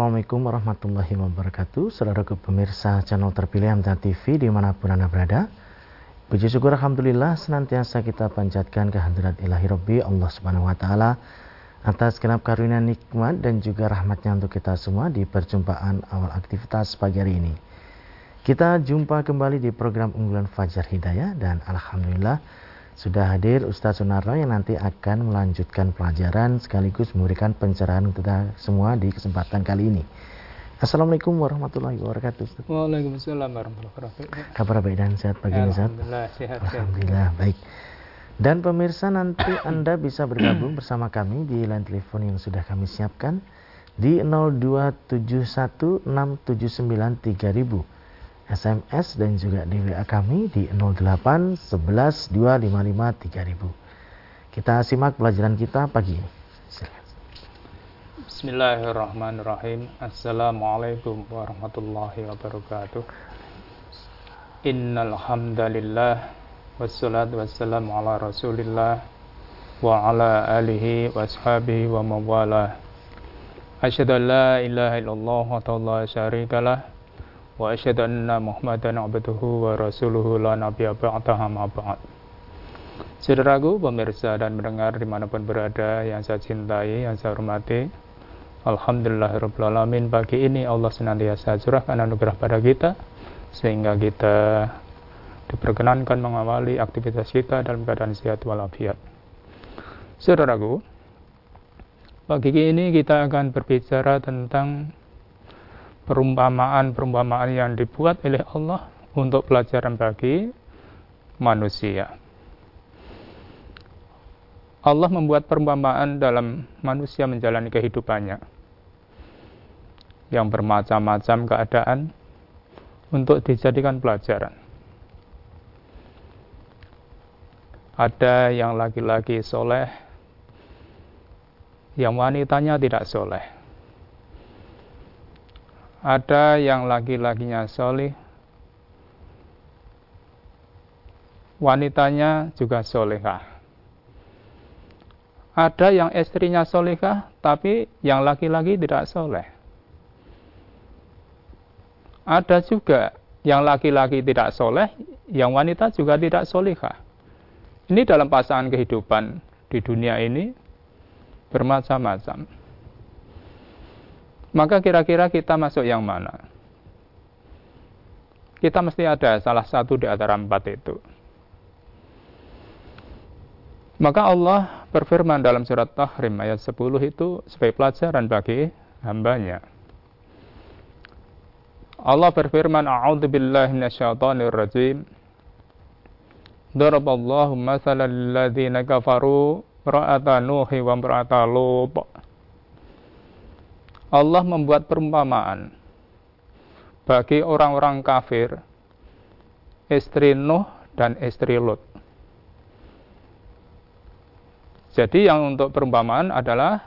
Assalamualaikum warahmatullahi wabarakatuh. Saudara pemirsa channel terpilih MTA TV di mana pun Anda berada Puji syukur Alhamdulillah senantiasa kita panjatkan kehadirat ilahi Rabbi Allah subhanahu wa ta'ala Atas genap karunia nikmat dan juga rahmatnya untuk kita semua di perjumpaan awal aktivitas pagi hari ini. Kita jumpa kembali di program unggulan Fajar Hidayah dan Alhamdulillah sudah hadir Ustaz Sunarno yang nanti akan melanjutkan pelajaran sekaligus memberikan pencerahan kita semua di kesempatan kali ini. Assalamualaikum warahmatullahi wabarakatuh. Ustaz. Waalaikumsalam warahmatullahi wabarakatuh. Kabar baik dan sehat pagi ini Ustaz? Alhamdulillah sehat. Alhamdulillah baik. Dan pemirsa nanti Anda bisa bergabung bersama kami di line telepon yang sudah kami siapkan di 02716793000. SMS dan juga di WA kami di 08 11 255 3000. Kita simak pelajaran kita pagi ini. Bismillahirrahmanirrahim. Assalamualaikum warahmatullahi wabarakatuh. Innal hamdalillah wassalatu wassalamu ala Rasulillah wa ala alihi washabihi wa mawalah. Asyhadu an la ilaha illallah wa la syarikalah wa asyhadu anna Muhammadan abduhu wa rasuluhu la nabiyya ba'dahu ma ba'd. Saudaraku, pemirsa dan mendengar di mana pun berada yang saya cintai, yang saya hormati, Alhamdulillahirrahmanirrahim pagi ini Allah senantiasa curahkan anugerah pada kita sehingga kita diperkenankan mengawali aktivitas kita dalam keadaan sehat walafiat. Saudaraku, pagi ini kita akan berbicara tentang perumpamaan-perumpamaan yang dibuat oleh Allah untuk pelajaran bagi manusia. Allah membuat perumpamaan dalam manusia menjalani kehidupannya yang bermacam-macam keadaan untuk dijadikan pelajaran. Ada yang laki-laki soleh, yang wanitanya tidak soleh ada yang laki-lakinya solih, wanitanya juga solehah. Ada yang istrinya solehah, tapi yang laki-laki tidak soleh. Ada juga yang laki-laki tidak soleh, yang wanita juga tidak solehah. Ini dalam pasangan kehidupan di dunia ini bermacam-macam. Maka kira-kira kita masuk yang mana? Kita mesti ada salah satu di antara empat itu. Maka Allah berfirman dalam surat Tahrim ayat 10 itu sebagai pelajaran bagi hambanya. Allah berfirman, A'udhu billahi minasyaitonir rajim. Daraballahu masalan lilladzina kafaru ra'ata Nuhi wa ra'ata Lut. Allah membuat perumpamaan bagi orang-orang kafir, istri Nuh dan istri Lut. Jadi yang untuk perumpamaan adalah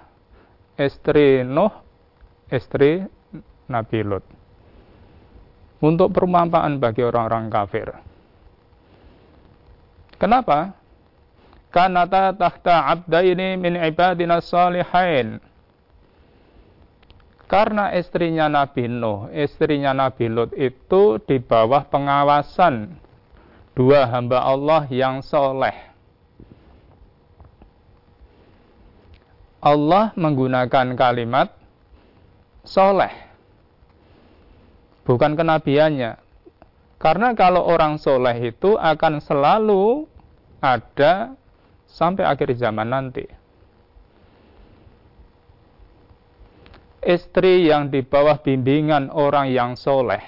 istri Nuh, istri Nabi Lut. Untuk perumpamaan bagi orang-orang kafir. Kenapa? Karena tahta abdaini min ibadina salihain karena istrinya Nabi Nuh, istrinya Nabi Lut itu di bawah pengawasan dua hamba Allah yang soleh. Allah menggunakan kalimat soleh, bukan kenabiannya. Karena kalau orang soleh itu akan selalu ada sampai akhir zaman nanti. Istri yang di bawah bimbingan orang yang soleh,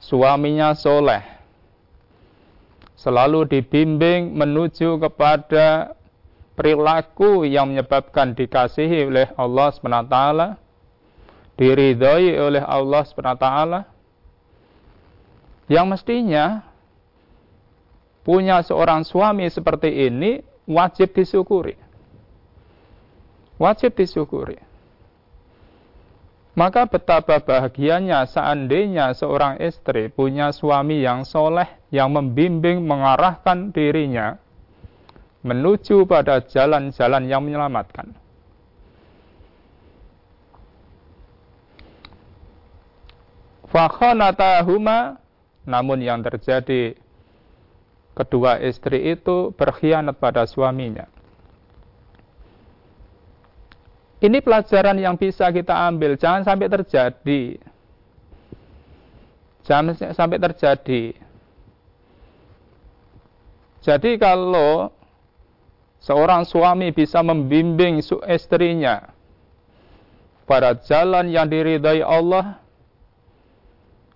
suaminya soleh, selalu dibimbing menuju kepada perilaku yang menyebabkan dikasihi oleh Allah SWT, diridhoi oleh Allah SWT, yang mestinya punya seorang suami seperti ini wajib disyukuri. Wajib disyukuri. Maka betapa bahagianya seandainya seorang istri punya suami yang soleh, yang membimbing, mengarahkan dirinya menuju pada jalan-jalan yang menyelamatkan. Fakhanatahuma namun yang terjadi kedua istri itu berkhianat pada suaminya. Ini pelajaran yang bisa kita ambil, jangan sampai terjadi. Jangan sampai terjadi. Jadi kalau seorang suami bisa membimbing istrinya pada jalan yang diridhai Allah,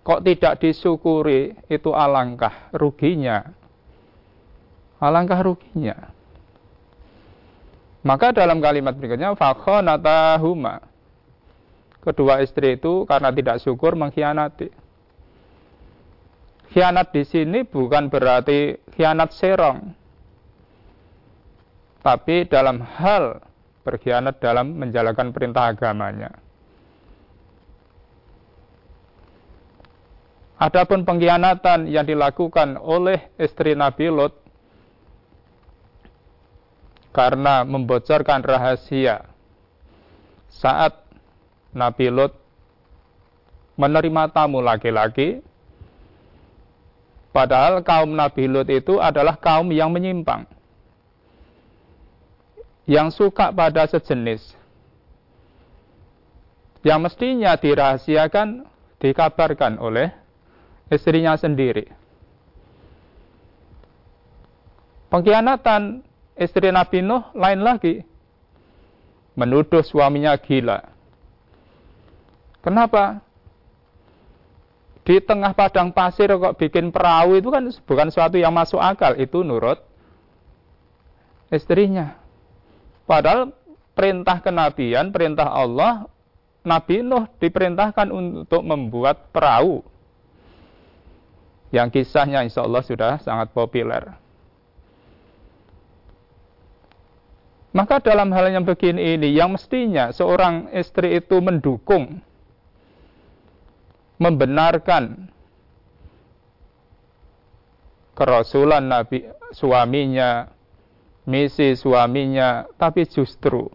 kok tidak disyukuri, itu alangkah ruginya. Alangkah ruginya. Maka dalam kalimat berikutnya, fakhonatahuma. Kedua istri itu karena tidak syukur mengkhianati. Khianat di sini bukan berarti khianat serong. Tapi dalam hal berkhianat dalam menjalankan perintah agamanya. Adapun pengkhianatan yang dilakukan oleh istri Nabi Lot karena membocorkan rahasia saat Nabi Lot menerima tamu laki-laki padahal kaum Nabi Lot itu adalah kaum yang menyimpang yang suka pada sejenis yang mestinya dirahasiakan dikabarkan oleh istrinya sendiri. Pengkhianatan istri Nabi Nuh lain lagi. Menuduh suaminya gila. Kenapa? Di tengah padang pasir kok bikin perahu itu kan bukan sesuatu yang masuk akal. Itu nurut istrinya. Padahal perintah kenabian, perintah Allah, Nabi Nuh diperintahkan untuk membuat perahu. Yang kisahnya insya Allah sudah sangat populer. Maka dalam hal yang begini ini, yang mestinya seorang istri itu mendukung, membenarkan kerasulan Nabi suaminya, misi suaminya, tapi justru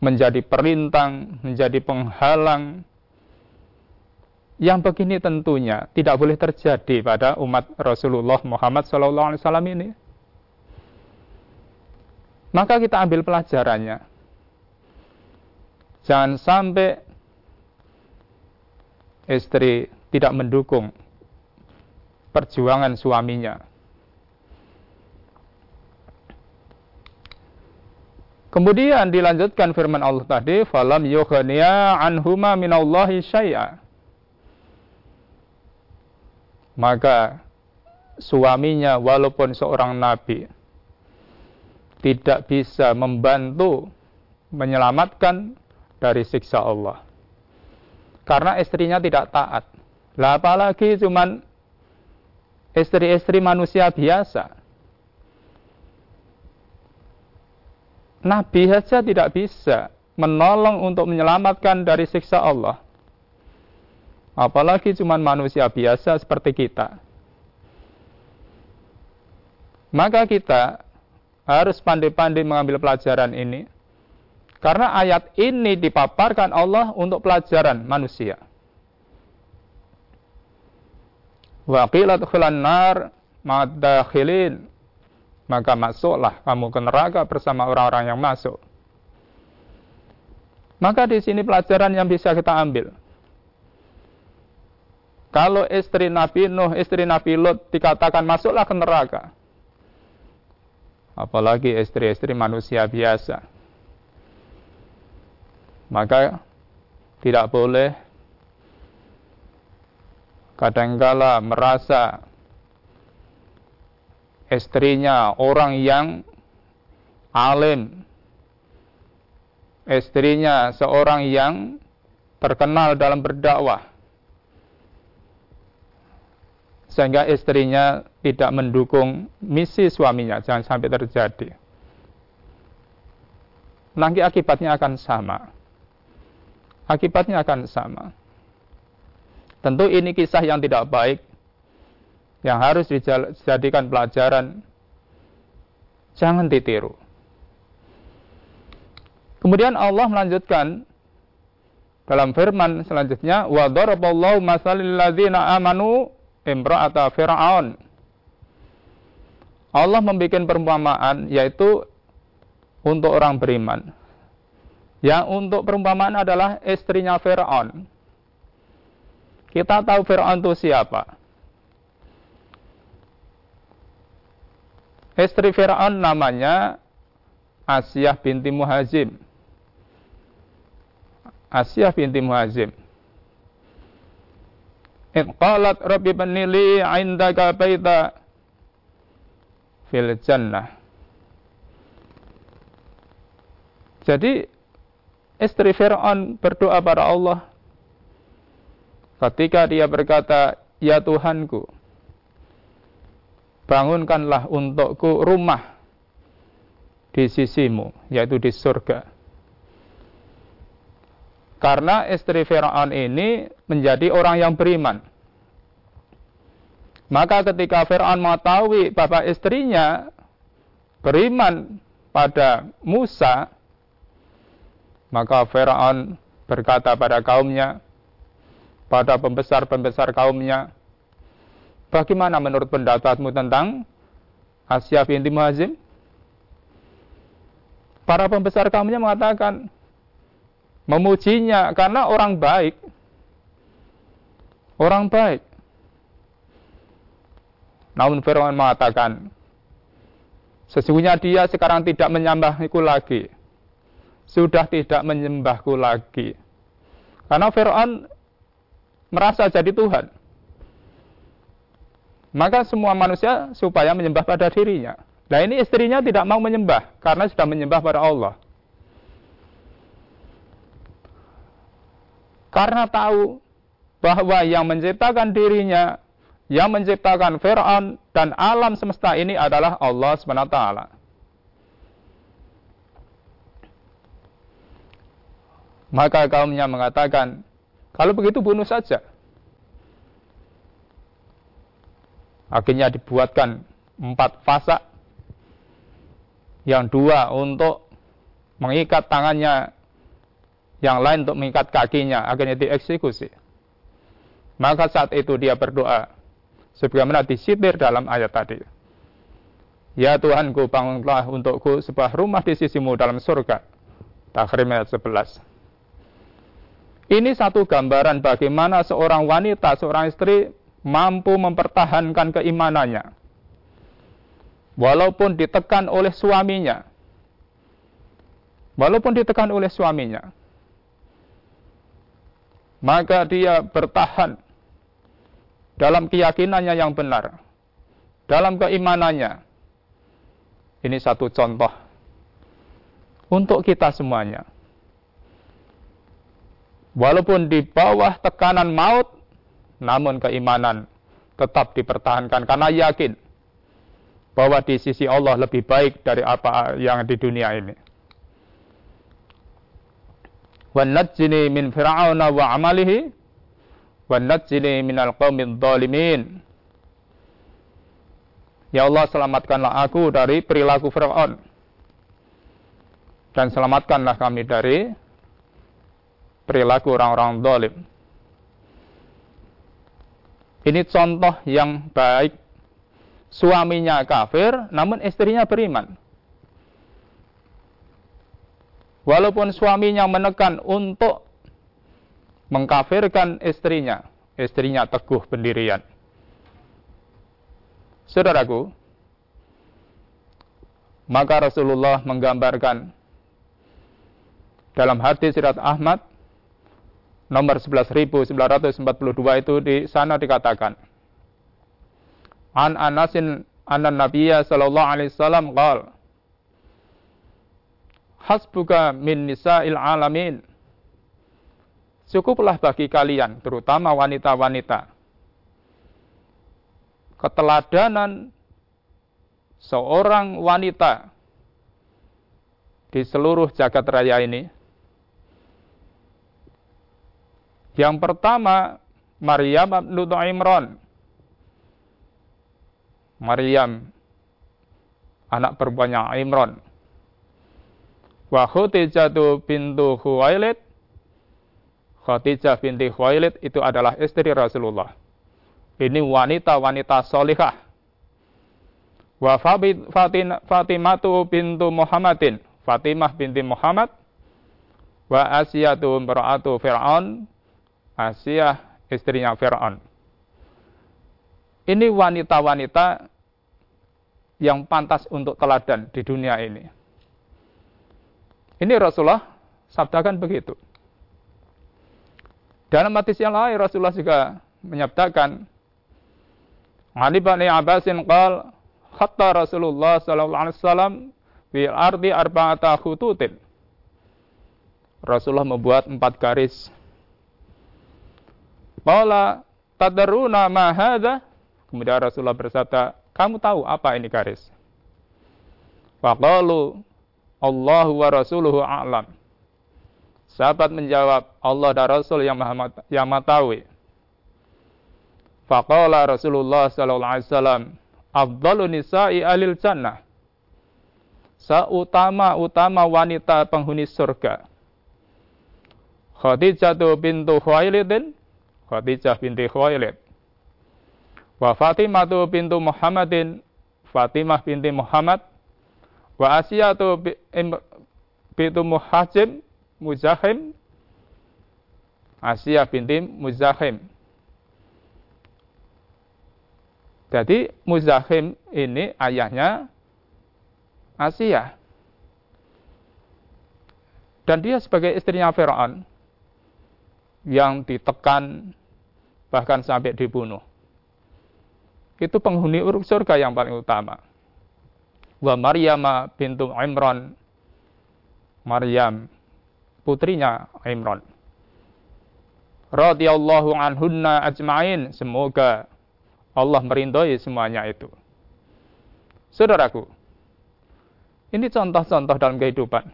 menjadi perintang, menjadi penghalang. Yang begini tentunya tidak boleh terjadi pada umat Rasulullah Muhammad SAW ini. Maka kita ambil pelajarannya. Jangan sampai istri tidak mendukung perjuangan suaminya Kemudian dilanjutkan firman Allah tadi, falam yughniya anhuma minallahi syai'a. Maka suaminya walaupun seorang nabi tidak bisa membantu menyelamatkan dari siksa Allah. Karena istrinya tidak taat. Lah apalagi cuman istri-istri manusia biasa Nabi saja tidak bisa menolong untuk menyelamatkan dari siksa Allah. Apalagi cuma manusia biasa seperti kita. Maka kita harus pandai-pandai mengambil pelajaran ini. Karena ayat ini dipaparkan Allah untuk pelajaran manusia. Waqilat khulan nar ma'adakhilin maka masuklah kamu ke neraka bersama orang-orang yang masuk. Maka di sini pelajaran yang bisa kita ambil. Kalau istri Nabi Nuh, istri Nabi Lut dikatakan masuklah ke neraka. Apalagi istri-istri manusia biasa. Maka tidak boleh kadangkala merasa istrinya orang yang alim, istrinya seorang yang terkenal dalam berdakwah, sehingga istrinya tidak mendukung misi suaminya, jangan sampai terjadi. Nanti akibatnya akan sama. Akibatnya akan sama. Tentu ini kisah yang tidak baik yang harus dijadikan pelajaran jangan ditiru. Kemudian Allah melanjutkan dalam firman selanjutnya wa daraballahu masalil ladzina amanu imra'ata fir'aun Allah membuat perumpamaan yaitu untuk orang beriman. Yang untuk perumpamaan adalah istrinya Fir'aun. Kita tahu Fir'aun itu siapa? Istri Fir'aun namanya Asiyah binti Muhazim. Asiyah binti Muhazim. Qalat Rabbi banili indaka baita fil jannah. Jadi istri Fir'aun berdoa pada Allah ketika dia berkata, "Ya Tuhanku, bangunkanlah untukku rumah di sisimu, yaitu di surga." Karena istri Fir'aun ini menjadi orang yang beriman. Maka ketika Fir'aun mengetahui bapak istrinya beriman pada Musa, maka Fir'aun berkata pada kaumnya, pada pembesar-pembesar kaumnya, bagaimana menurut pendapatmu tentang Asia binti Muhazim? Para pembesar kaumnya mengatakan, memujinya karena orang baik. Orang baik. Namun Fir'aun mengatakan, sesungguhnya dia sekarang tidak menyembahku lagi. Sudah tidak menyembahku lagi. Karena Fir'aun merasa jadi Tuhan. Maka semua manusia supaya menyembah pada dirinya. Nah ini istrinya tidak mau menyembah karena sudah menyembah pada Allah. Karena tahu bahwa yang menciptakan dirinya yang menciptakan Fir'aun dan alam semesta ini adalah Allah SWT. Maka kaumnya mengatakan, kalau begitu bunuh saja. Akhirnya dibuatkan empat fasa. Yang dua untuk mengikat tangannya, yang lain untuk mengikat kakinya. Akhirnya dieksekusi. Maka saat itu dia berdoa, sebagaimana disitir dalam ayat tadi. Ya Tuhanku, bangunlah untukku sebuah rumah di sisimu dalam surga. Takhrim ayat 11. Ini satu gambaran bagaimana seorang wanita, seorang istri mampu mempertahankan keimanannya. Walaupun ditekan oleh suaminya. Walaupun ditekan oleh suaminya. Maka dia bertahan dalam keyakinannya yang benar, dalam keimanannya. Ini satu contoh untuk kita semuanya. Walaupun di bawah tekanan maut, namun keimanan tetap dipertahankan karena yakin bahwa di sisi Allah lebih baik dari apa yang di dunia ini. Wa najjini min fir'auna wa amalihi wa najjini minal qawmin dhalimin. Ya Allah selamatkanlah aku dari perilaku Fir'aun. Dan selamatkanlah kami dari perilaku orang-orang zalim. Ini contoh yang baik. Suaminya kafir, namun istrinya beriman. Walaupun suaminya menekan untuk mengkafirkan istrinya. Istrinya teguh pendirian. Saudaraku, maka Rasulullah menggambarkan dalam hadis Sirat Ahmad nomor 11942 itu di sana dikatakan An Anasin anan Nabiya sallallahu alaihi wasallam Hasbuka min nisa'il alamin Cukuplah bagi kalian, terutama wanita-wanita, keteladanan seorang wanita di seluruh jagat raya ini. Yang pertama, Maryam bin Imran. Maryam, anak perempuannya Imran. Wa Khutijatu bintu Khuwailid Khadijah binti Khuwailid itu adalah istri Rasulullah. Ini wanita-wanita solihah. Wa Fatimatu bintu Muhammadin. Fatimah binti Muhammad. Wa Asiyatu imra'atu Fir'aun. Asiyah istrinya Fir'aun. Ini wanita-wanita yang pantas untuk teladan di dunia ini. Ini Rasulullah sabdakan begitu. Dalam hadis yang lain Rasulullah juga menyabdakan Ali bin Abbasin qal khatta Rasulullah sallallahu alaihi wasallam fi ardi arba'ata khututin. Rasulullah membuat empat garis. Qala tadaruna ma hadha? Kemudian Rasulullah bersabda, "Kamu tahu apa ini garis?" Faqalu Allahu wa rasuluhu a'lam. Sahabat menjawab, Allah dan Rasul yang maha yang matawi. Faqala Rasulullah sallallahu alaihi wasallam, afdalu nisa'i alil jannah. Seutama-utama wanita penghuni surga. Khadijah bintu Khuwailidin, Khadijah binti Khuwailid. Wa Fatimah bintu Muhammadin, Fatimah binti Muhammad. Wa Asiyah bintu Muhajim, Muzahim Asia binti Muzahim. Jadi Muzahim ini ayahnya Asia. Dan dia sebagai istrinya Firaun yang ditekan bahkan sampai dibunuh. Itu penghuni surga yang paling utama. Wa Maryam bintu Imran. Maryam putrinya Imran. Radiyallahu anhunna ajma'in. Semoga Allah merindai semuanya itu. Saudaraku, ini contoh-contoh dalam kehidupan.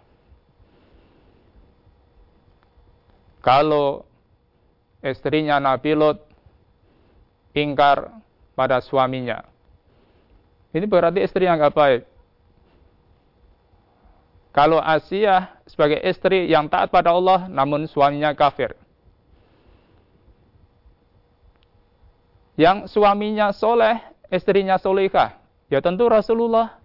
Kalau istrinya Nabi Lot ingkar pada suaminya, ini berarti istri yang gak baik. Kalau Asia sebagai istri yang taat pada Allah namun suaminya kafir. Yang suaminya soleh, istrinya solehah. Ya tentu Rasulullah.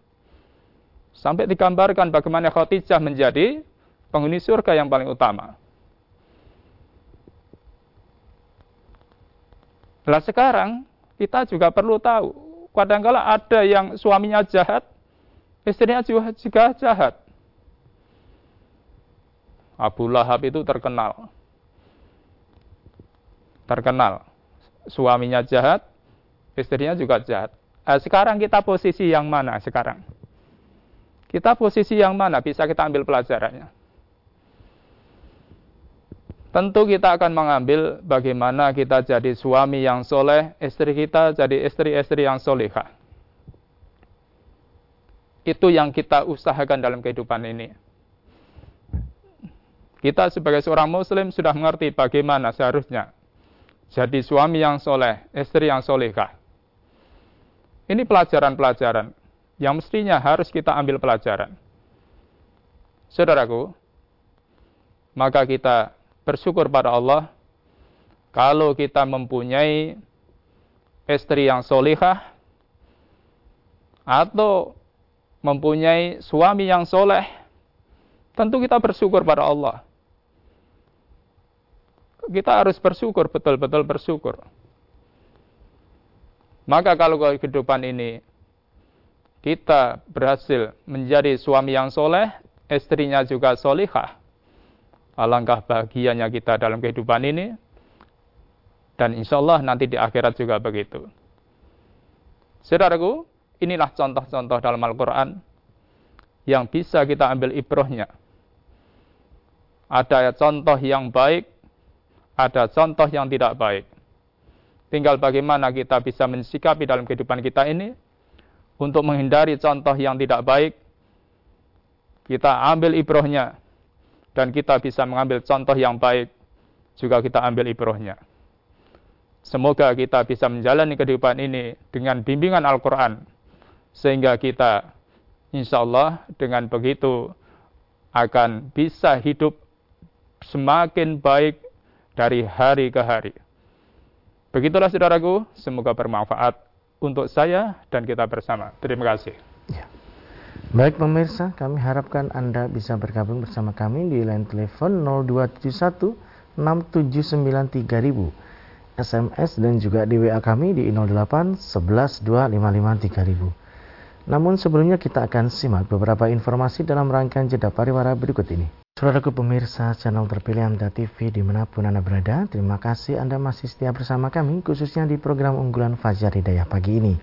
Sampai digambarkan bagaimana Khadijah menjadi penghuni surga yang paling utama. Nah sekarang kita juga perlu tahu, kadangkala ada yang suaminya jahat, istrinya juga, juga jahat. Abu Lahab itu terkenal. Terkenal. Suaminya jahat, istrinya juga jahat. Eh, sekarang kita posisi yang mana sekarang? Kita posisi yang mana? Bisa kita ambil pelajarannya. Tentu kita akan mengambil bagaimana kita jadi suami yang soleh, istri kita jadi istri-istri yang solehah. Itu yang kita usahakan dalam kehidupan ini. Kita sebagai seorang muslim sudah mengerti bagaimana seharusnya jadi suami yang soleh, istri yang solehah. Ini pelajaran-pelajaran yang mestinya harus kita ambil pelajaran. Saudaraku, maka kita bersyukur pada Allah kalau kita mempunyai istri yang solehah atau mempunyai suami yang soleh, tentu kita bersyukur pada Allah kita harus bersyukur, betul-betul bersyukur. Maka kalau kehidupan ini kita berhasil menjadi suami yang soleh, istrinya juga solihah. Alangkah bahagianya kita dalam kehidupan ini. Dan insya Allah nanti di akhirat juga begitu. Saudaraku, inilah contoh-contoh dalam Al-Quran yang bisa kita ambil ibrohnya. Ada contoh yang baik ada contoh yang tidak baik. Tinggal bagaimana kita bisa mensikapi dalam kehidupan kita ini untuk menghindari contoh yang tidak baik. Kita ambil ibrohnya dan kita bisa mengambil contoh yang baik juga kita ambil ibrohnya. Semoga kita bisa menjalani kehidupan ini dengan bimbingan Al-Quran. Sehingga kita insya Allah dengan begitu akan bisa hidup semakin baik dari hari ke hari. Begitulah saudaraku, semoga bermanfaat untuk saya dan kita bersama. Terima kasih. Ya. Baik pemirsa, kami harapkan Anda bisa bergabung bersama kami di line telepon 0271 6793000 SMS dan juga di WA kami di 08 11 255 3000. Namun sebelumnya kita akan simak beberapa informasi dalam rangkaian jeda pariwara berikut ini. Saudaraku pemirsa channel terpilih Anda TV di mana pun Anda berada, terima kasih Anda masih setia bersama kami khususnya di program unggulan Fajar Hidayah pagi ini.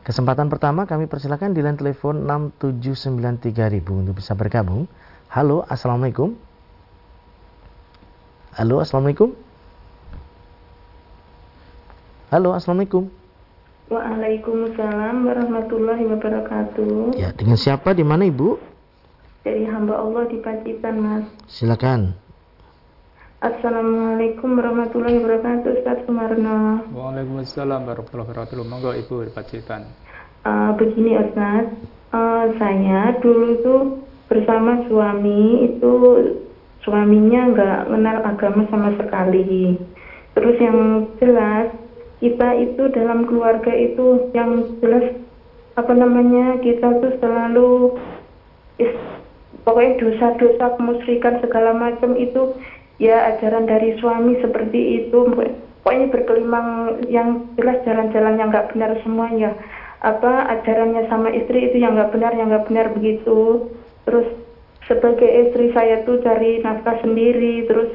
Kesempatan pertama kami persilakan di line telepon 6793000 untuk bisa bergabung. Halo, Assalamualaikum. Halo, Assalamualaikum. Halo, Assalamualaikum. Waalaikumsalam warahmatullahi wabarakatuh. Ya, dengan siapa di mana Ibu? Dari hamba Allah di Pacitan, Mas. Silakan. Assalamualaikum warahmatullahi wabarakatuh, Ustaz Sumarno. Waalaikumsalam warahmatullahi wabarakatuh. Monggo Ibu di Pacitan. Uh, begini Ustaz, uh, saya dulu itu bersama suami itu suaminya nggak kenal agama sama sekali. Terus yang jelas kita itu dalam keluarga itu yang jelas apa namanya kita tuh selalu pokoknya dosa-dosa kemusyrikan segala macam itu ya ajaran dari suami seperti itu. Pokoknya berkelimang yang jelas jalan-jalan yang nggak benar semuanya. Apa ajarannya sama istri itu yang nggak benar yang nggak benar begitu. Terus sebagai istri saya tuh cari nafkah sendiri terus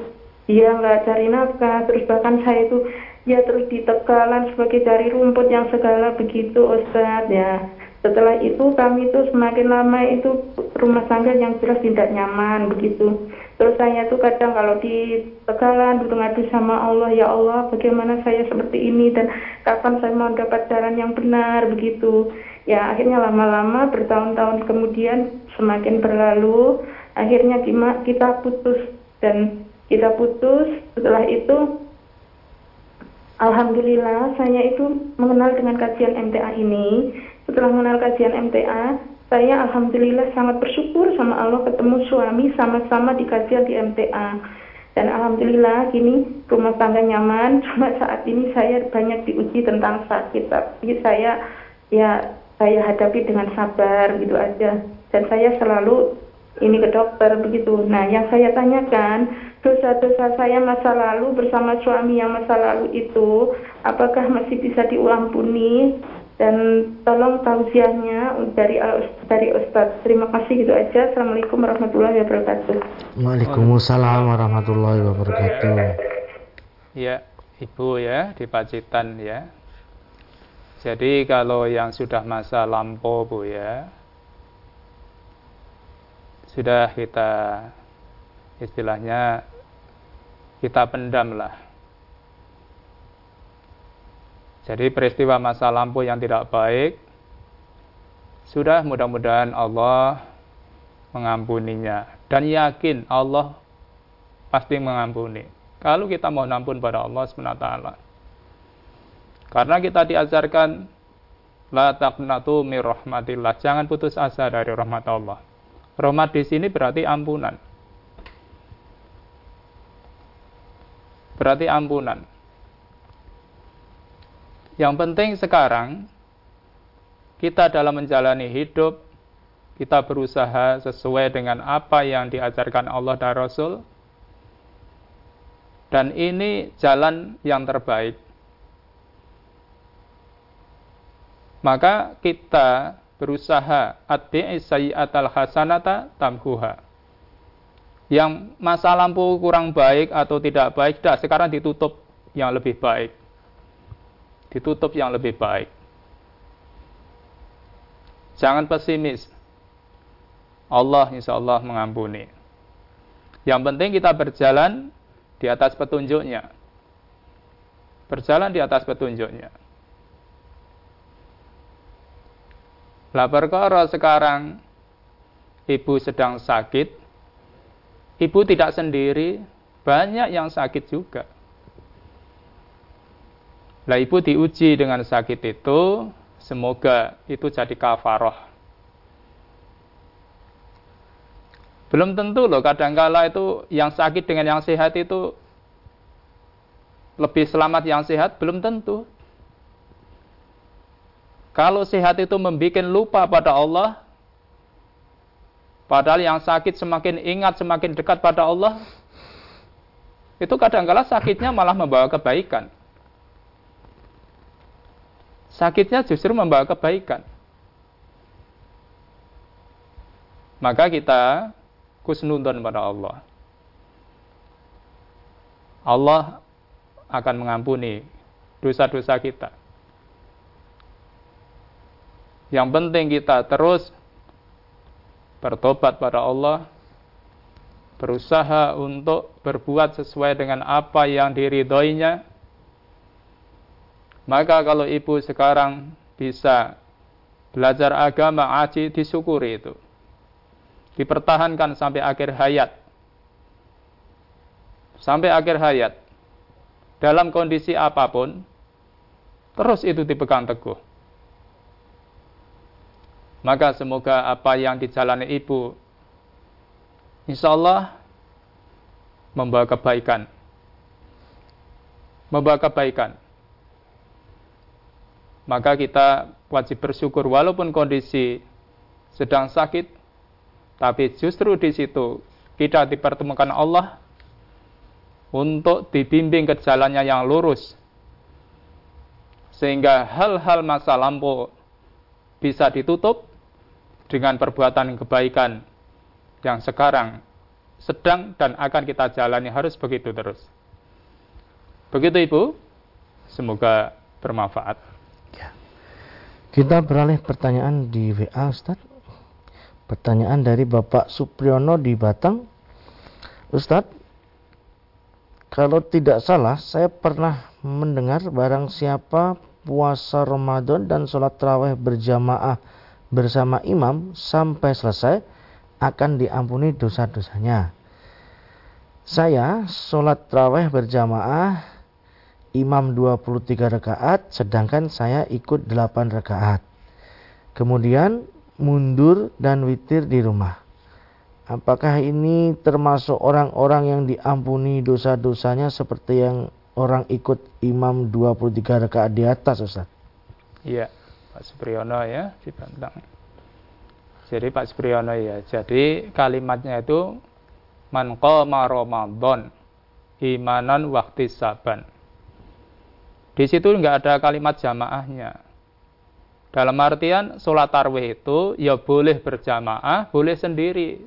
dia nggak cari nafkah terus bahkan saya itu ya terus di Tegalan sebagai cari rumput yang segala begitu Ustadz ya setelah itu kami itu semakin lama itu rumah tangga yang jelas tidak nyaman begitu. Terus saya tuh kadang kalau di Tegalan duduk ngadu sama Allah ya Allah bagaimana saya seperti ini? Dan kapan saya mau dapat jalan yang benar? begitu. Ya akhirnya lama-lama bertahun-tahun kemudian semakin berlalu. Akhirnya kita putus. Dan kita putus setelah itu Alhamdulillah saya itu mengenal dengan kajian MTA ini. Setelah mengenal kajian MTA, saya alhamdulillah sangat bersyukur sama Allah ketemu suami sama-sama di kajian di MTA. Dan alhamdulillah kini rumah tangga nyaman. Cuma saat ini saya banyak diuji tentang sakit, tapi saya ya saya hadapi dengan sabar gitu aja. Dan saya selalu ini ke dokter begitu. Nah, yang saya tanyakan, dosa-dosa saya masa lalu bersama suami yang masa lalu itu, apakah masih bisa diampuni? Dan tolong tausiahnya dari dari Ustaz. Terima kasih gitu aja. Assalamualaikum warahmatullahi wabarakatuh. Waalaikumsalam warahmatullahi wabarakatuh. Ya, Ibu ya di Pacitan ya. Jadi kalau yang sudah masa lampau Bu ya, sudah kita istilahnya kita pendam lah. Jadi peristiwa masa lampau yang tidak baik sudah mudah-mudahan Allah mengampuninya dan yakin Allah pasti mengampuni. Kalau kita mau ampun pada Allah SWT. Karena kita diajarkan la taqnatu mir rahmatillah. Jangan putus asa dari rahmat Allah. Rahmat di sini berarti ampunan. Berarti ampunan. Yang penting sekarang kita dalam menjalani hidup kita berusaha sesuai dengan apa yang diajarkan Allah dan Rasul dan ini jalan yang terbaik. Maka kita berusaha addi'i sayyi'atal hasanata tamhuha. Yang masa lampu kurang baik atau tidak baik, dah sekarang ditutup yang lebih baik. Ditutup yang lebih baik. Jangan pesimis. Allah insya Allah mengampuni. Yang penting kita berjalan di atas petunjuknya. Berjalan di atas petunjuknya. Lah perkara sekarang ibu sedang sakit, ibu tidak sendiri, banyak yang sakit juga. Lah ibu diuji dengan sakit itu, semoga itu jadi kafaroh. Belum tentu loh, kadangkala itu yang sakit dengan yang sehat itu lebih selamat yang sehat? Belum tentu. Kalau sehat itu membuat lupa pada Allah, padahal yang sakit semakin ingat, semakin dekat pada Allah, itu kadang-kala sakitnya malah membawa kebaikan. Sakitnya justru membawa kebaikan. Maka kita kusnudon pada Allah. Allah akan mengampuni dosa-dosa kita. Yang penting kita terus bertobat pada Allah, berusaha untuk berbuat sesuai dengan apa yang diridhoinya. Maka kalau ibu sekarang bisa belajar agama aji disyukuri itu. Dipertahankan sampai akhir hayat. Sampai akhir hayat. Dalam kondisi apa pun, terus itu dipegang teguh. Maka semoga apa yang dijalani ibu, insya Allah membawa kebaikan. Membawa kebaikan. Maka kita wajib bersyukur walaupun kondisi sedang sakit, tapi justru di situ kita dipertemukan Allah untuk dibimbing ke jalannya yang lurus. Sehingga hal-hal masa lampau bisa ditutup dengan perbuatan kebaikan yang sekarang sedang dan akan kita jalani harus begitu terus. Begitu Ibu, semoga bermanfaat. Kita beralih pertanyaan di WA Ustaz. Pertanyaan dari Bapak Supriyono di Batang. Ustaz, kalau tidak salah, saya pernah mendengar barang siapa puasa Ramadan dan sholat terawih berjamaah bersama imam sampai selesai akan diampuni dosa-dosanya. Saya sholat terawih berjamaah imam 23 rakaat sedangkan saya ikut 8 rakaat. Kemudian mundur dan witir di rumah. Apakah ini termasuk orang-orang yang diampuni dosa-dosanya seperti yang orang ikut imam 23 rakaat di atas Ustaz? Iya. Pak Supriyono ya di Bantang. Jadi Pak Supriyono ya, jadi kalimatnya itu man qama Ramadan imanan waktu saban. Di situ enggak ada kalimat jamaahnya. Dalam artian sholat tarwih itu ya boleh berjamaah, boleh sendiri.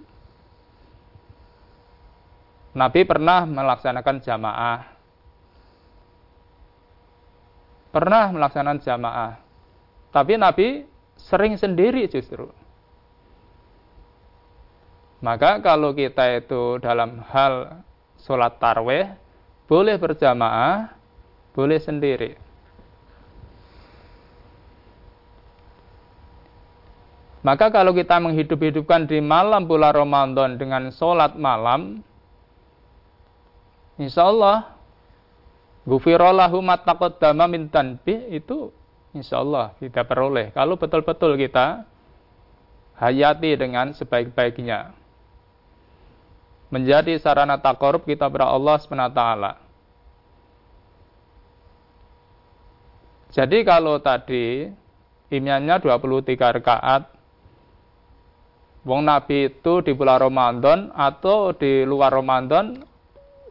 Nabi pernah melaksanakan jamaah. Pernah melaksanakan jamaah. Tapi Nabi sering sendiri justru. Maka kalau kita itu dalam hal sholat tarwih, boleh berjamaah, boleh sendiri. Maka kalau kita menghidup-hidupkan di malam bulan Ramadan dengan sholat malam, insya Allah, gufirollahu mattaqaddama min tanbih itu insya Allah kita peroleh. Kalau betul-betul kita hayati dengan sebaik-baiknya. Menjadi sarana takorup kita kepada Allah SWT. Jadi kalau tadi imamnya 23 rakaat, Wong Nabi itu di bulan Ramadan atau di luar Ramadan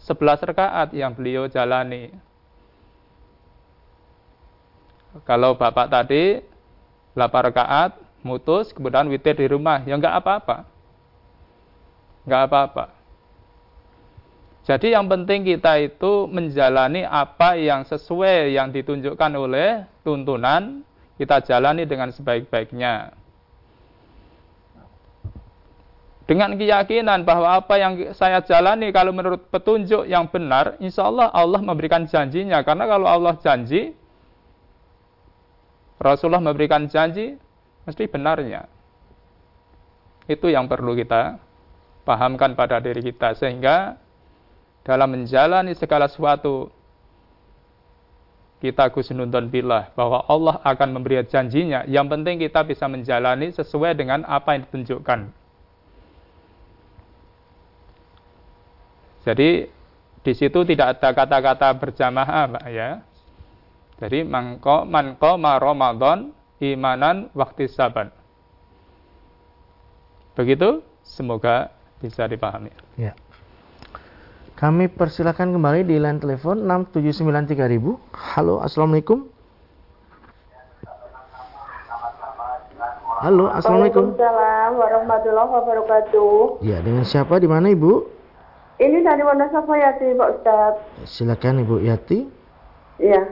11 rakaat yang beliau jalani. Kalau bapak tadi 8 rakaat, mutus, kemudian witir di rumah, ya enggak apa-apa. Enggak apa-apa. Jadi yang penting kita itu menjalani apa yang sesuai yang ditunjukkan oleh tuntunan, kita jalani dengan sebaik-baiknya. Dengan keyakinan bahwa apa yang saya jalani kalau menurut petunjuk yang benar, insya Allah Allah memberikan janjinya. Karena kalau Allah janji, Rasulullah memberikan janji, mesti benarnya. Itu yang perlu kita pahamkan pada diri kita. Sehingga dalam menjalani segala sesuatu, kita kusnudon bilah bahwa Allah akan memberi janjinya. Yang penting kita bisa menjalani sesuai dengan apa yang ditunjukkan. Jadi di situ tidak ada kata-kata berjamaah, Pak ya. Jadi mangko manko Ramadan imanan waktu saban. Begitu, semoga bisa dipahami. Ya. Kami persilakan kembali di line telepon 6793000. Halo, Assalamualaikum. Halo, Assalamualaikum. Waalaikumsalam warahmatullahi wabarakatuh. Ya, dengan siapa di mana Ibu? Ini dari Wonosobo Yati, Pak Ustaz. Silakan Ibu Yati. Iya.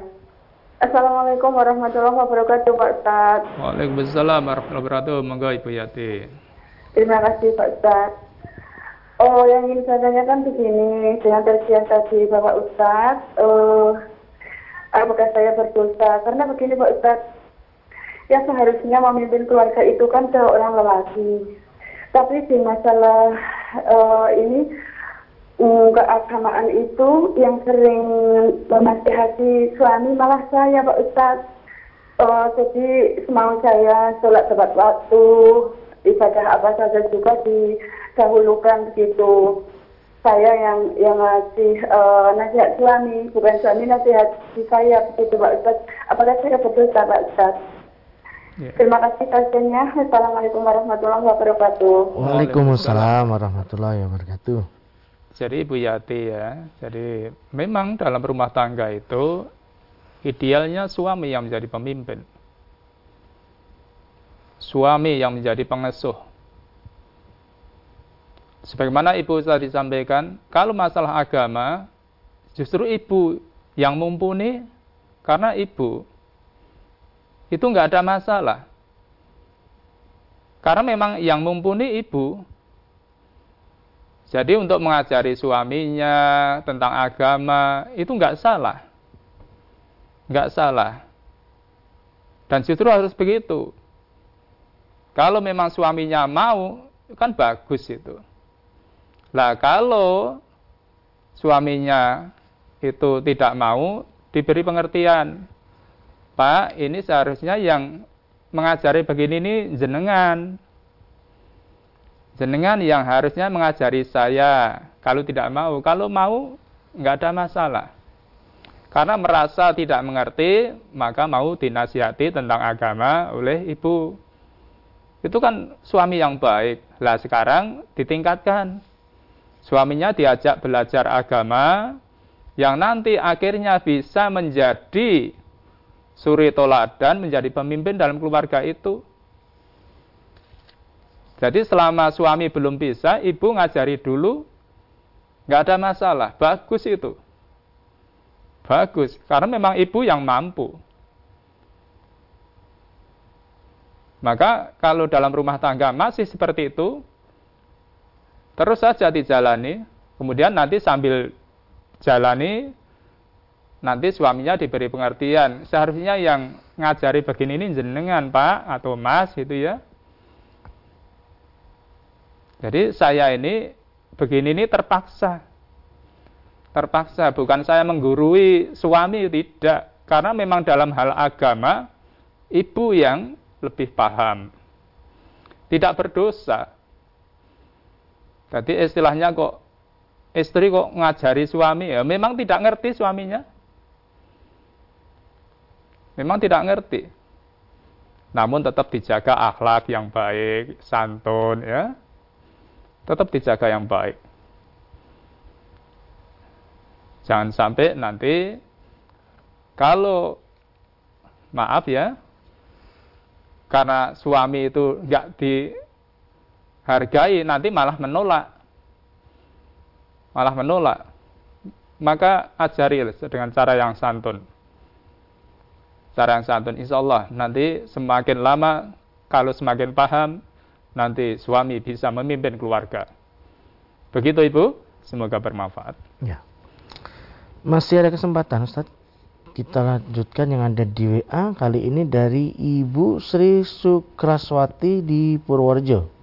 Assalamualaikum warahmatullahi wabarakatuh, Pak Ustaz. Waalaikumsalam warahmatullahi wabarakatuh. Monggo Ibu Yati. Terima kasih, Pak Ustaz. Oh, yang ingin saya tanyakan begini, dengan tersiar tadi Bapak Ustaz, uh, apakah saya berdosa? Karena begini Pak Ustaz, yang seharusnya memimpin keluarga itu kan seorang lelaki. Tapi di masalah uh, ini um, keagamaan itu yang sering memasihati suami malah saya Pak Ustaz. Uh, jadi semau saya sholat tepat waktu, ibadah apa saja juga didahulukan begitu. Saya yang yang ngasih uh, nasihat suami, bukan suami nasihat di saya begitu Pak Ustaz. Apakah saya berdosa Pak Ustaz? Ya. Terima kasih kajiannya. Assalamualaikum warahmatullahi wabarakatuh. Waalaikumsalam warahmatullahi wabarakatuh. Jadi Ibu Yati ya, jadi memang dalam rumah tangga itu idealnya suami yang menjadi pemimpin. Suami yang menjadi pengasuh. Sebagaimana Ibu tadi sampaikan, kalau masalah agama, justru Ibu yang mumpuni karena Ibu itu nggak ada masalah. Karena memang yang mumpuni ibu. Jadi untuk mengajari suaminya tentang agama itu nggak salah. Nggak salah. Dan justru harus begitu. Kalau memang suaminya mau, kan bagus itu. Lah kalau suaminya itu tidak mau, diberi pengertian. Pak, ini seharusnya yang mengajari begini ini jenengan. Jenengan yang harusnya mengajari saya. Kalau tidak mau, kalau mau nggak ada masalah. Karena merasa tidak mengerti, maka mau dinasihati tentang agama oleh ibu. Itu kan suami yang baik. Lah sekarang ditingkatkan. Suaminya diajak belajar agama yang nanti akhirnya bisa menjadi suri toladan menjadi pemimpin dalam keluarga itu. Jadi selama suami belum bisa, ibu ngajari dulu, nggak ada masalah, bagus itu. Bagus, karena memang ibu yang mampu. Maka kalau dalam rumah tangga masih seperti itu, terus saja dijalani, kemudian nanti sambil jalani nanti suaminya diberi pengertian. Seharusnya yang ngajari begini ini jenengan Pak atau Mas itu ya. Jadi saya ini begini ini terpaksa. Terpaksa, bukan saya menggurui suami, tidak. Karena memang dalam hal agama, ibu yang lebih paham. Tidak berdosa. Jadi istilahnya kok istri kok ngajari suami ya memang tidak ngerti suaminya memang tidak ngerti. Namun tetap dijaga akhlak yang baik, santun ya. Tetap dijaga yang baik. Jangan sampai nanti kalau maaf ya, karena suami itu nggak dihargai, nanti malah menolak. Malah menolak. Maka ajari dengan cara yang santun. Cara yang santun insya Allah nanti semakin lama kalau semakin paham nanti suami bisa memimpin keluarga. Begitu ibu? Semoga bermanfaat. Ya. Masih ada kesempatan Ustaz? Kita lanjutkan yang ada di WA kali ini dari Ibu Sri Sukraswati di Purworejo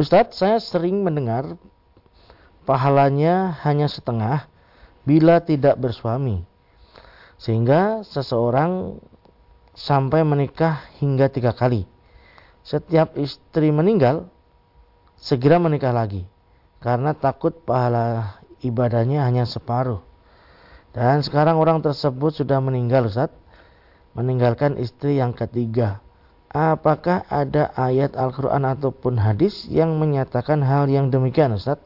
Ustadz saya sering mendengar pahalanya hanya setengah bila tidak bersuami sehingga seseorang sampai menikah hingga tiga kali. Setiap istri meninggal, segera menikah lagi. Karena takut pahala ibadahnya hanya separuh. Dan sekarang orang tersebut sudah meninggal Ustaz. Meninggalkan istri yang ketiga. Apakah ada ayat Al-Quran ataupun hadis yang menyatakan hal yang demikian Ustaz?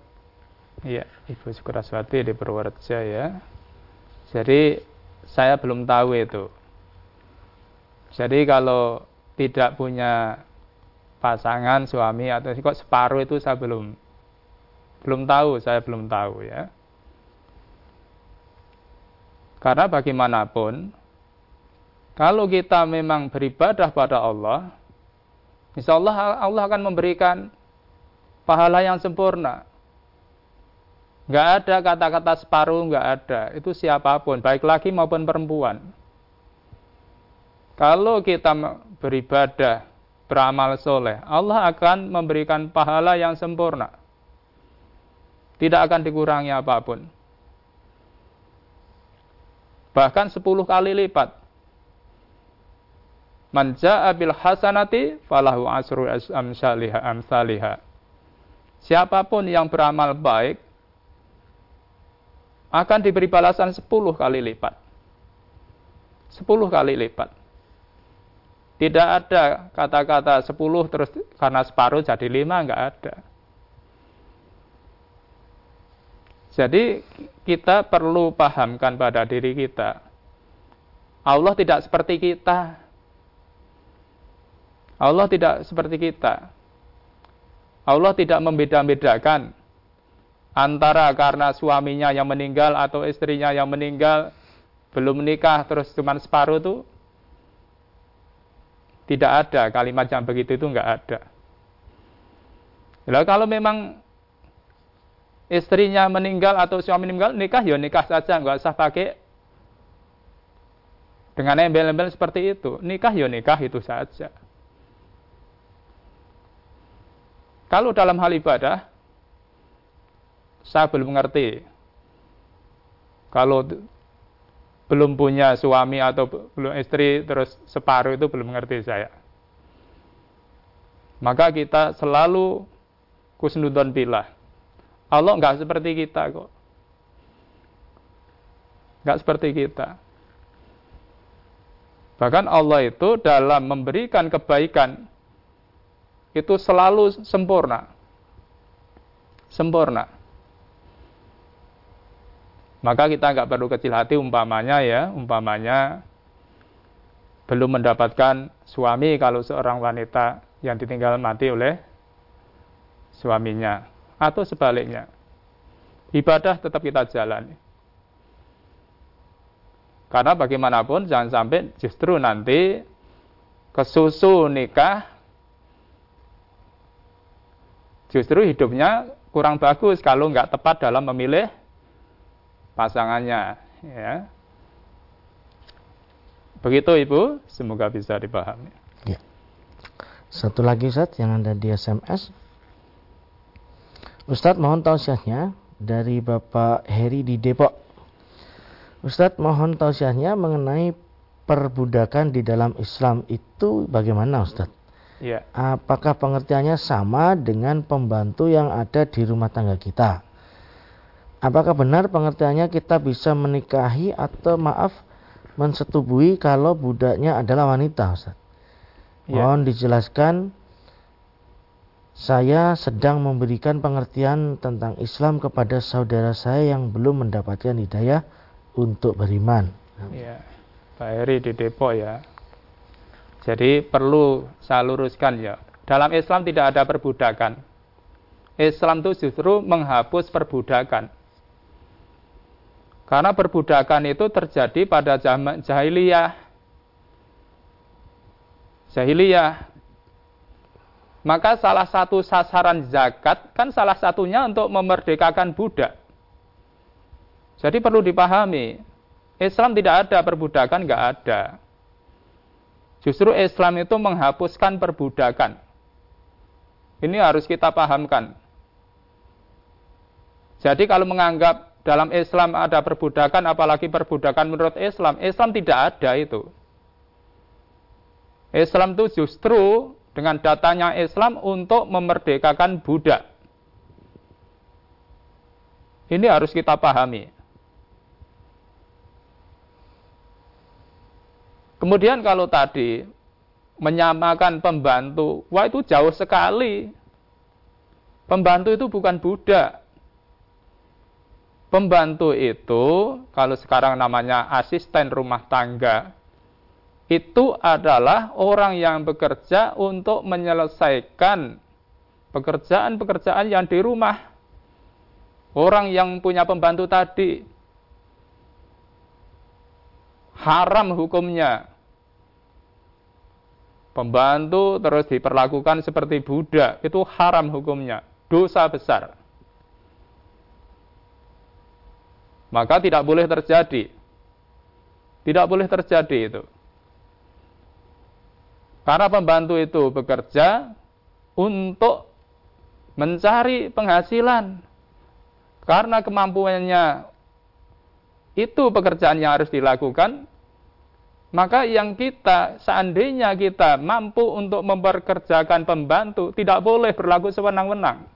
Iya, Ibu Sukraswati di Purworejo ya. Jadi saya belum tahu itu. Jadi kalau tidak punya pasangan suami atau kok separuh itu saya belum belum tahu, saya belum tahu ya. Karena bagaimanapun, kalau kita memang beribadah pada Allah, insya Allah Allah akan memberikan pahala yang sempurna. Nggak ada kata-kata separuh, nggak ada. Itu siapa pun, baik laki maupun perempuan. Kalau kita beribadah, beramal soleh, Allah akan memberikan pahala yang sempurna. Tidak akan dikurangi apa pun. Bahkan 10 kali lipat. Manja abil hasanati falahu asru amsaliha amsaliha. Siapa pun yang beramal baik akan diberi balasan 10 kali lipat. 10 kali lipat. Tidak ada kata-kata 10 terus karena separuh jadi 5 enggak ada. Jadi kita perlu pahamkan pada diri kita. Allah tidak seperti kita. Allah tidak seperti kita. Allah tidak membeda-bedakan antara karena suaminya yang meninggal atau istrinya yang meninggal belum menikah terus cuma separuh itu tidak ada kalimat yang begitu itu enggak ada. Lalu kalau memang istrinya meninggal atau suami meninggal nikah ya nikah saja nggak usah pakai dengan embel-embel seperti itu nikah ya nikah itu saja kalau dalam hal ibadah saya belum mengerti kalau belum punya suami atau belum istri terus separuh itu belum mengerti saya maka kita selalu kusnudon pilah Allah nggak seperti kita kok. Nggak seperti kita. Bahkan Allah itu dalam memberikan kebaikan itu selalu sempurna. Sempurna. Maka kita nggak perlu kecil hati umpamanya ya, umpamanya belum mendapatkan suami kalau seorang wanita yang ditinggal mati oleh suaminya atau sebaliknya. Ibadah tetap kita jalani. Karena bagaimanapun jangan sampai justru nanti kesusu nikah justru hidupnya kurang bagus kalau nggak tepat dalam memilih pasangannya ya begitu ibu semoga bisa dipahami ya. satu lagi Ustaz yang ada di SMS Ustadz mohon tausiahnya dari Bapak Heri di Depok. Ustadz mohon tausiahnya mengenai perbudakan di dalam Islam itu bagaimana Ustadz? Ya. Apakah pengertiannya sama dengan pembantu yang ada di rumah tangga kita? Apakah benar pengertiannya kita bisa menikahi atau maaf mensetubui kalau budaknya adalah wanita Ustadz? Ya. Mohon dijelaskan saya sedang memberikan pengertian tentang Islam kepada saudara saya yang belum mendapatkan hidayah untuk beriman. Ya, Pak Heri di Depok ya. Jadi perlu saya luruskan ya. Dalam Islam tidak ada perbudakan. Islam itu justru menghapus perbudakan. Karena perbudakan itu terjadi pada zaman jahiliyah. Jahiliyah maka salah satu sasaran zakat kan salah satunya untuk memerdekakan budak. Jadi perlu dipahami, Islam tidak ada perbudakan, nggak ada. Justru Islam itu menghapuskan perbudakan. Ini harus kita pahamkan. Jadi kalau menganggap dalam Islam ada perbudakan, apalagi perbudakan menurut Islam, Islam tidak ada itu. Islam itu justru dengan datanya Islam untuk memerdekakan budak. Ini harus kita pahami. Kemudian kalau tadi menyamakan pembantu, wah itu jauh sekali. Pembantu itu bukan budak. Pembantu itu, kalau sekarang namanya asisten rumah tangga, itu adalah orang yang bekerja untuk menyelesaikan pekerjaan-pekerjaan yang di rumah. Orang yang punya pembantu tadi haram hukumnya. Pembantu terus diperlakukan seperti budak, itu haram hukumnya, dosa besar. Maka tidak boleh terjadi. Tidak boleh terjadi itu. Karena pembantu itu bekerja untuk mencari penghasilan. Karena kemampuannya itu pekerjaan yang harus dilakukan, maka yang kita, seandainya kita mampu untuk memperkerjakan pembantu, tidak boleh berlaku sewenang-wenang.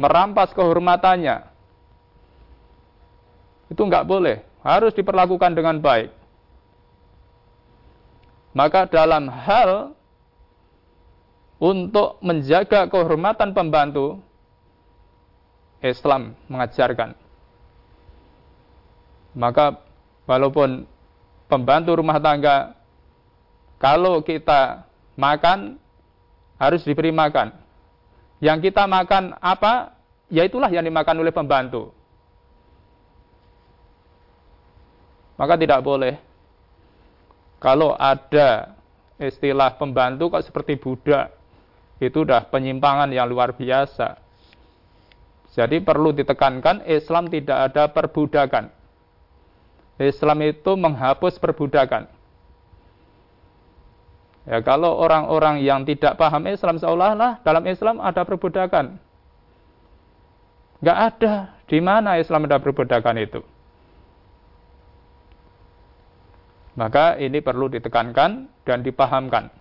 Merampas kehormatannya. Itu nggak boleh. Harus diperlakukan dengan baik. Maka dalam hal untuk menjaga kehormatan pembantu, Islam mengajarkan. Maka walaupun pembantu rumah tangga, kalau kita makan, harus diberi makan. Yang kita makan apa, ya itulah yang dimakan oleh pembantu. Maka tidak boleh kalau ada istilah pembantu kok seperti budak, itu udah penyimpangan yang luar biasa. Jadi perlu ditekankan Islam tidak ada perbudakan. Islam itu menghapus perbudakan. Ya, kalau orang-orang yang tidak paham Islam seolah-olah dalam Islam ada perbudakan. Enggak ada. Di mana Islam ada perbudakan itu? Maka ini perlu ditekankan dan dipahamkan.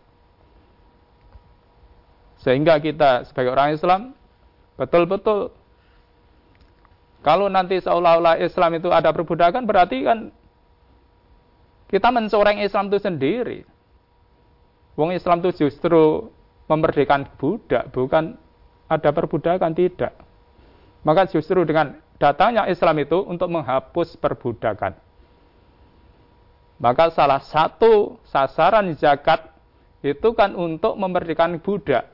Sehingga kita sebagai orang Islam betul-betul kalau nanti seolah-olah Islam itu ada perbudakan berarti kan kita mencoreng Islam itu sendiri. Wong Islam itu justru memerdekakan budak, bukan ada perbudakan tidak. Maka justru dengan datangnya Islam itu untuk menghapus perbudakan. Maka salah satu sasaran zakat itu kan untuk memerdekakan budak.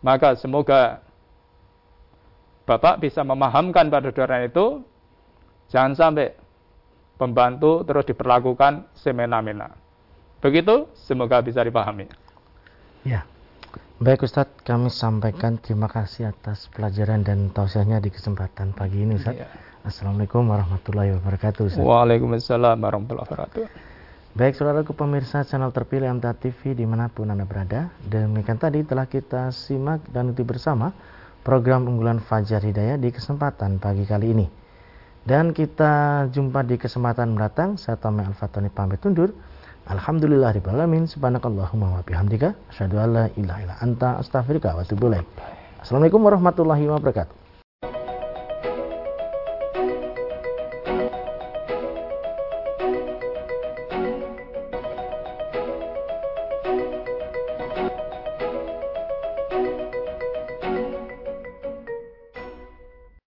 Maka semoga Bapak bisa memahamkan pada saudara itu, jangan sampai pembantu terus diperlakukan semena-mena. Begitu, semoga bisa dipahami. Ya, baik Ustadz, kami sampaikan terima kasih atas pelajaran dan tausiahnya di kesempatan pagi ini Ustadz. Ya. Assalamualaikum warahmatullahi wabarakatuh. Ustaz. Waalaikumsalam warahmatullahi wabarakatuh. Baik saudaraku pemirsa channel terpilih MTA TV di mana pun Anda berada Demikian tadi telah kita simak dan ikuti bersama Program unggulan Fajar Hidayah di kesempatan pagi kali ini. Dan kita jumpa di kesempatan mendatang. Saya Tommy Al-Fatani pamit undur. Alhamdulillah Alamin. Subhanakallahumma wa bihamdika. Asyadu alla ilaha anta. Astaghfirullah wa Assalamualaikum warahmatullahi wabarakatuh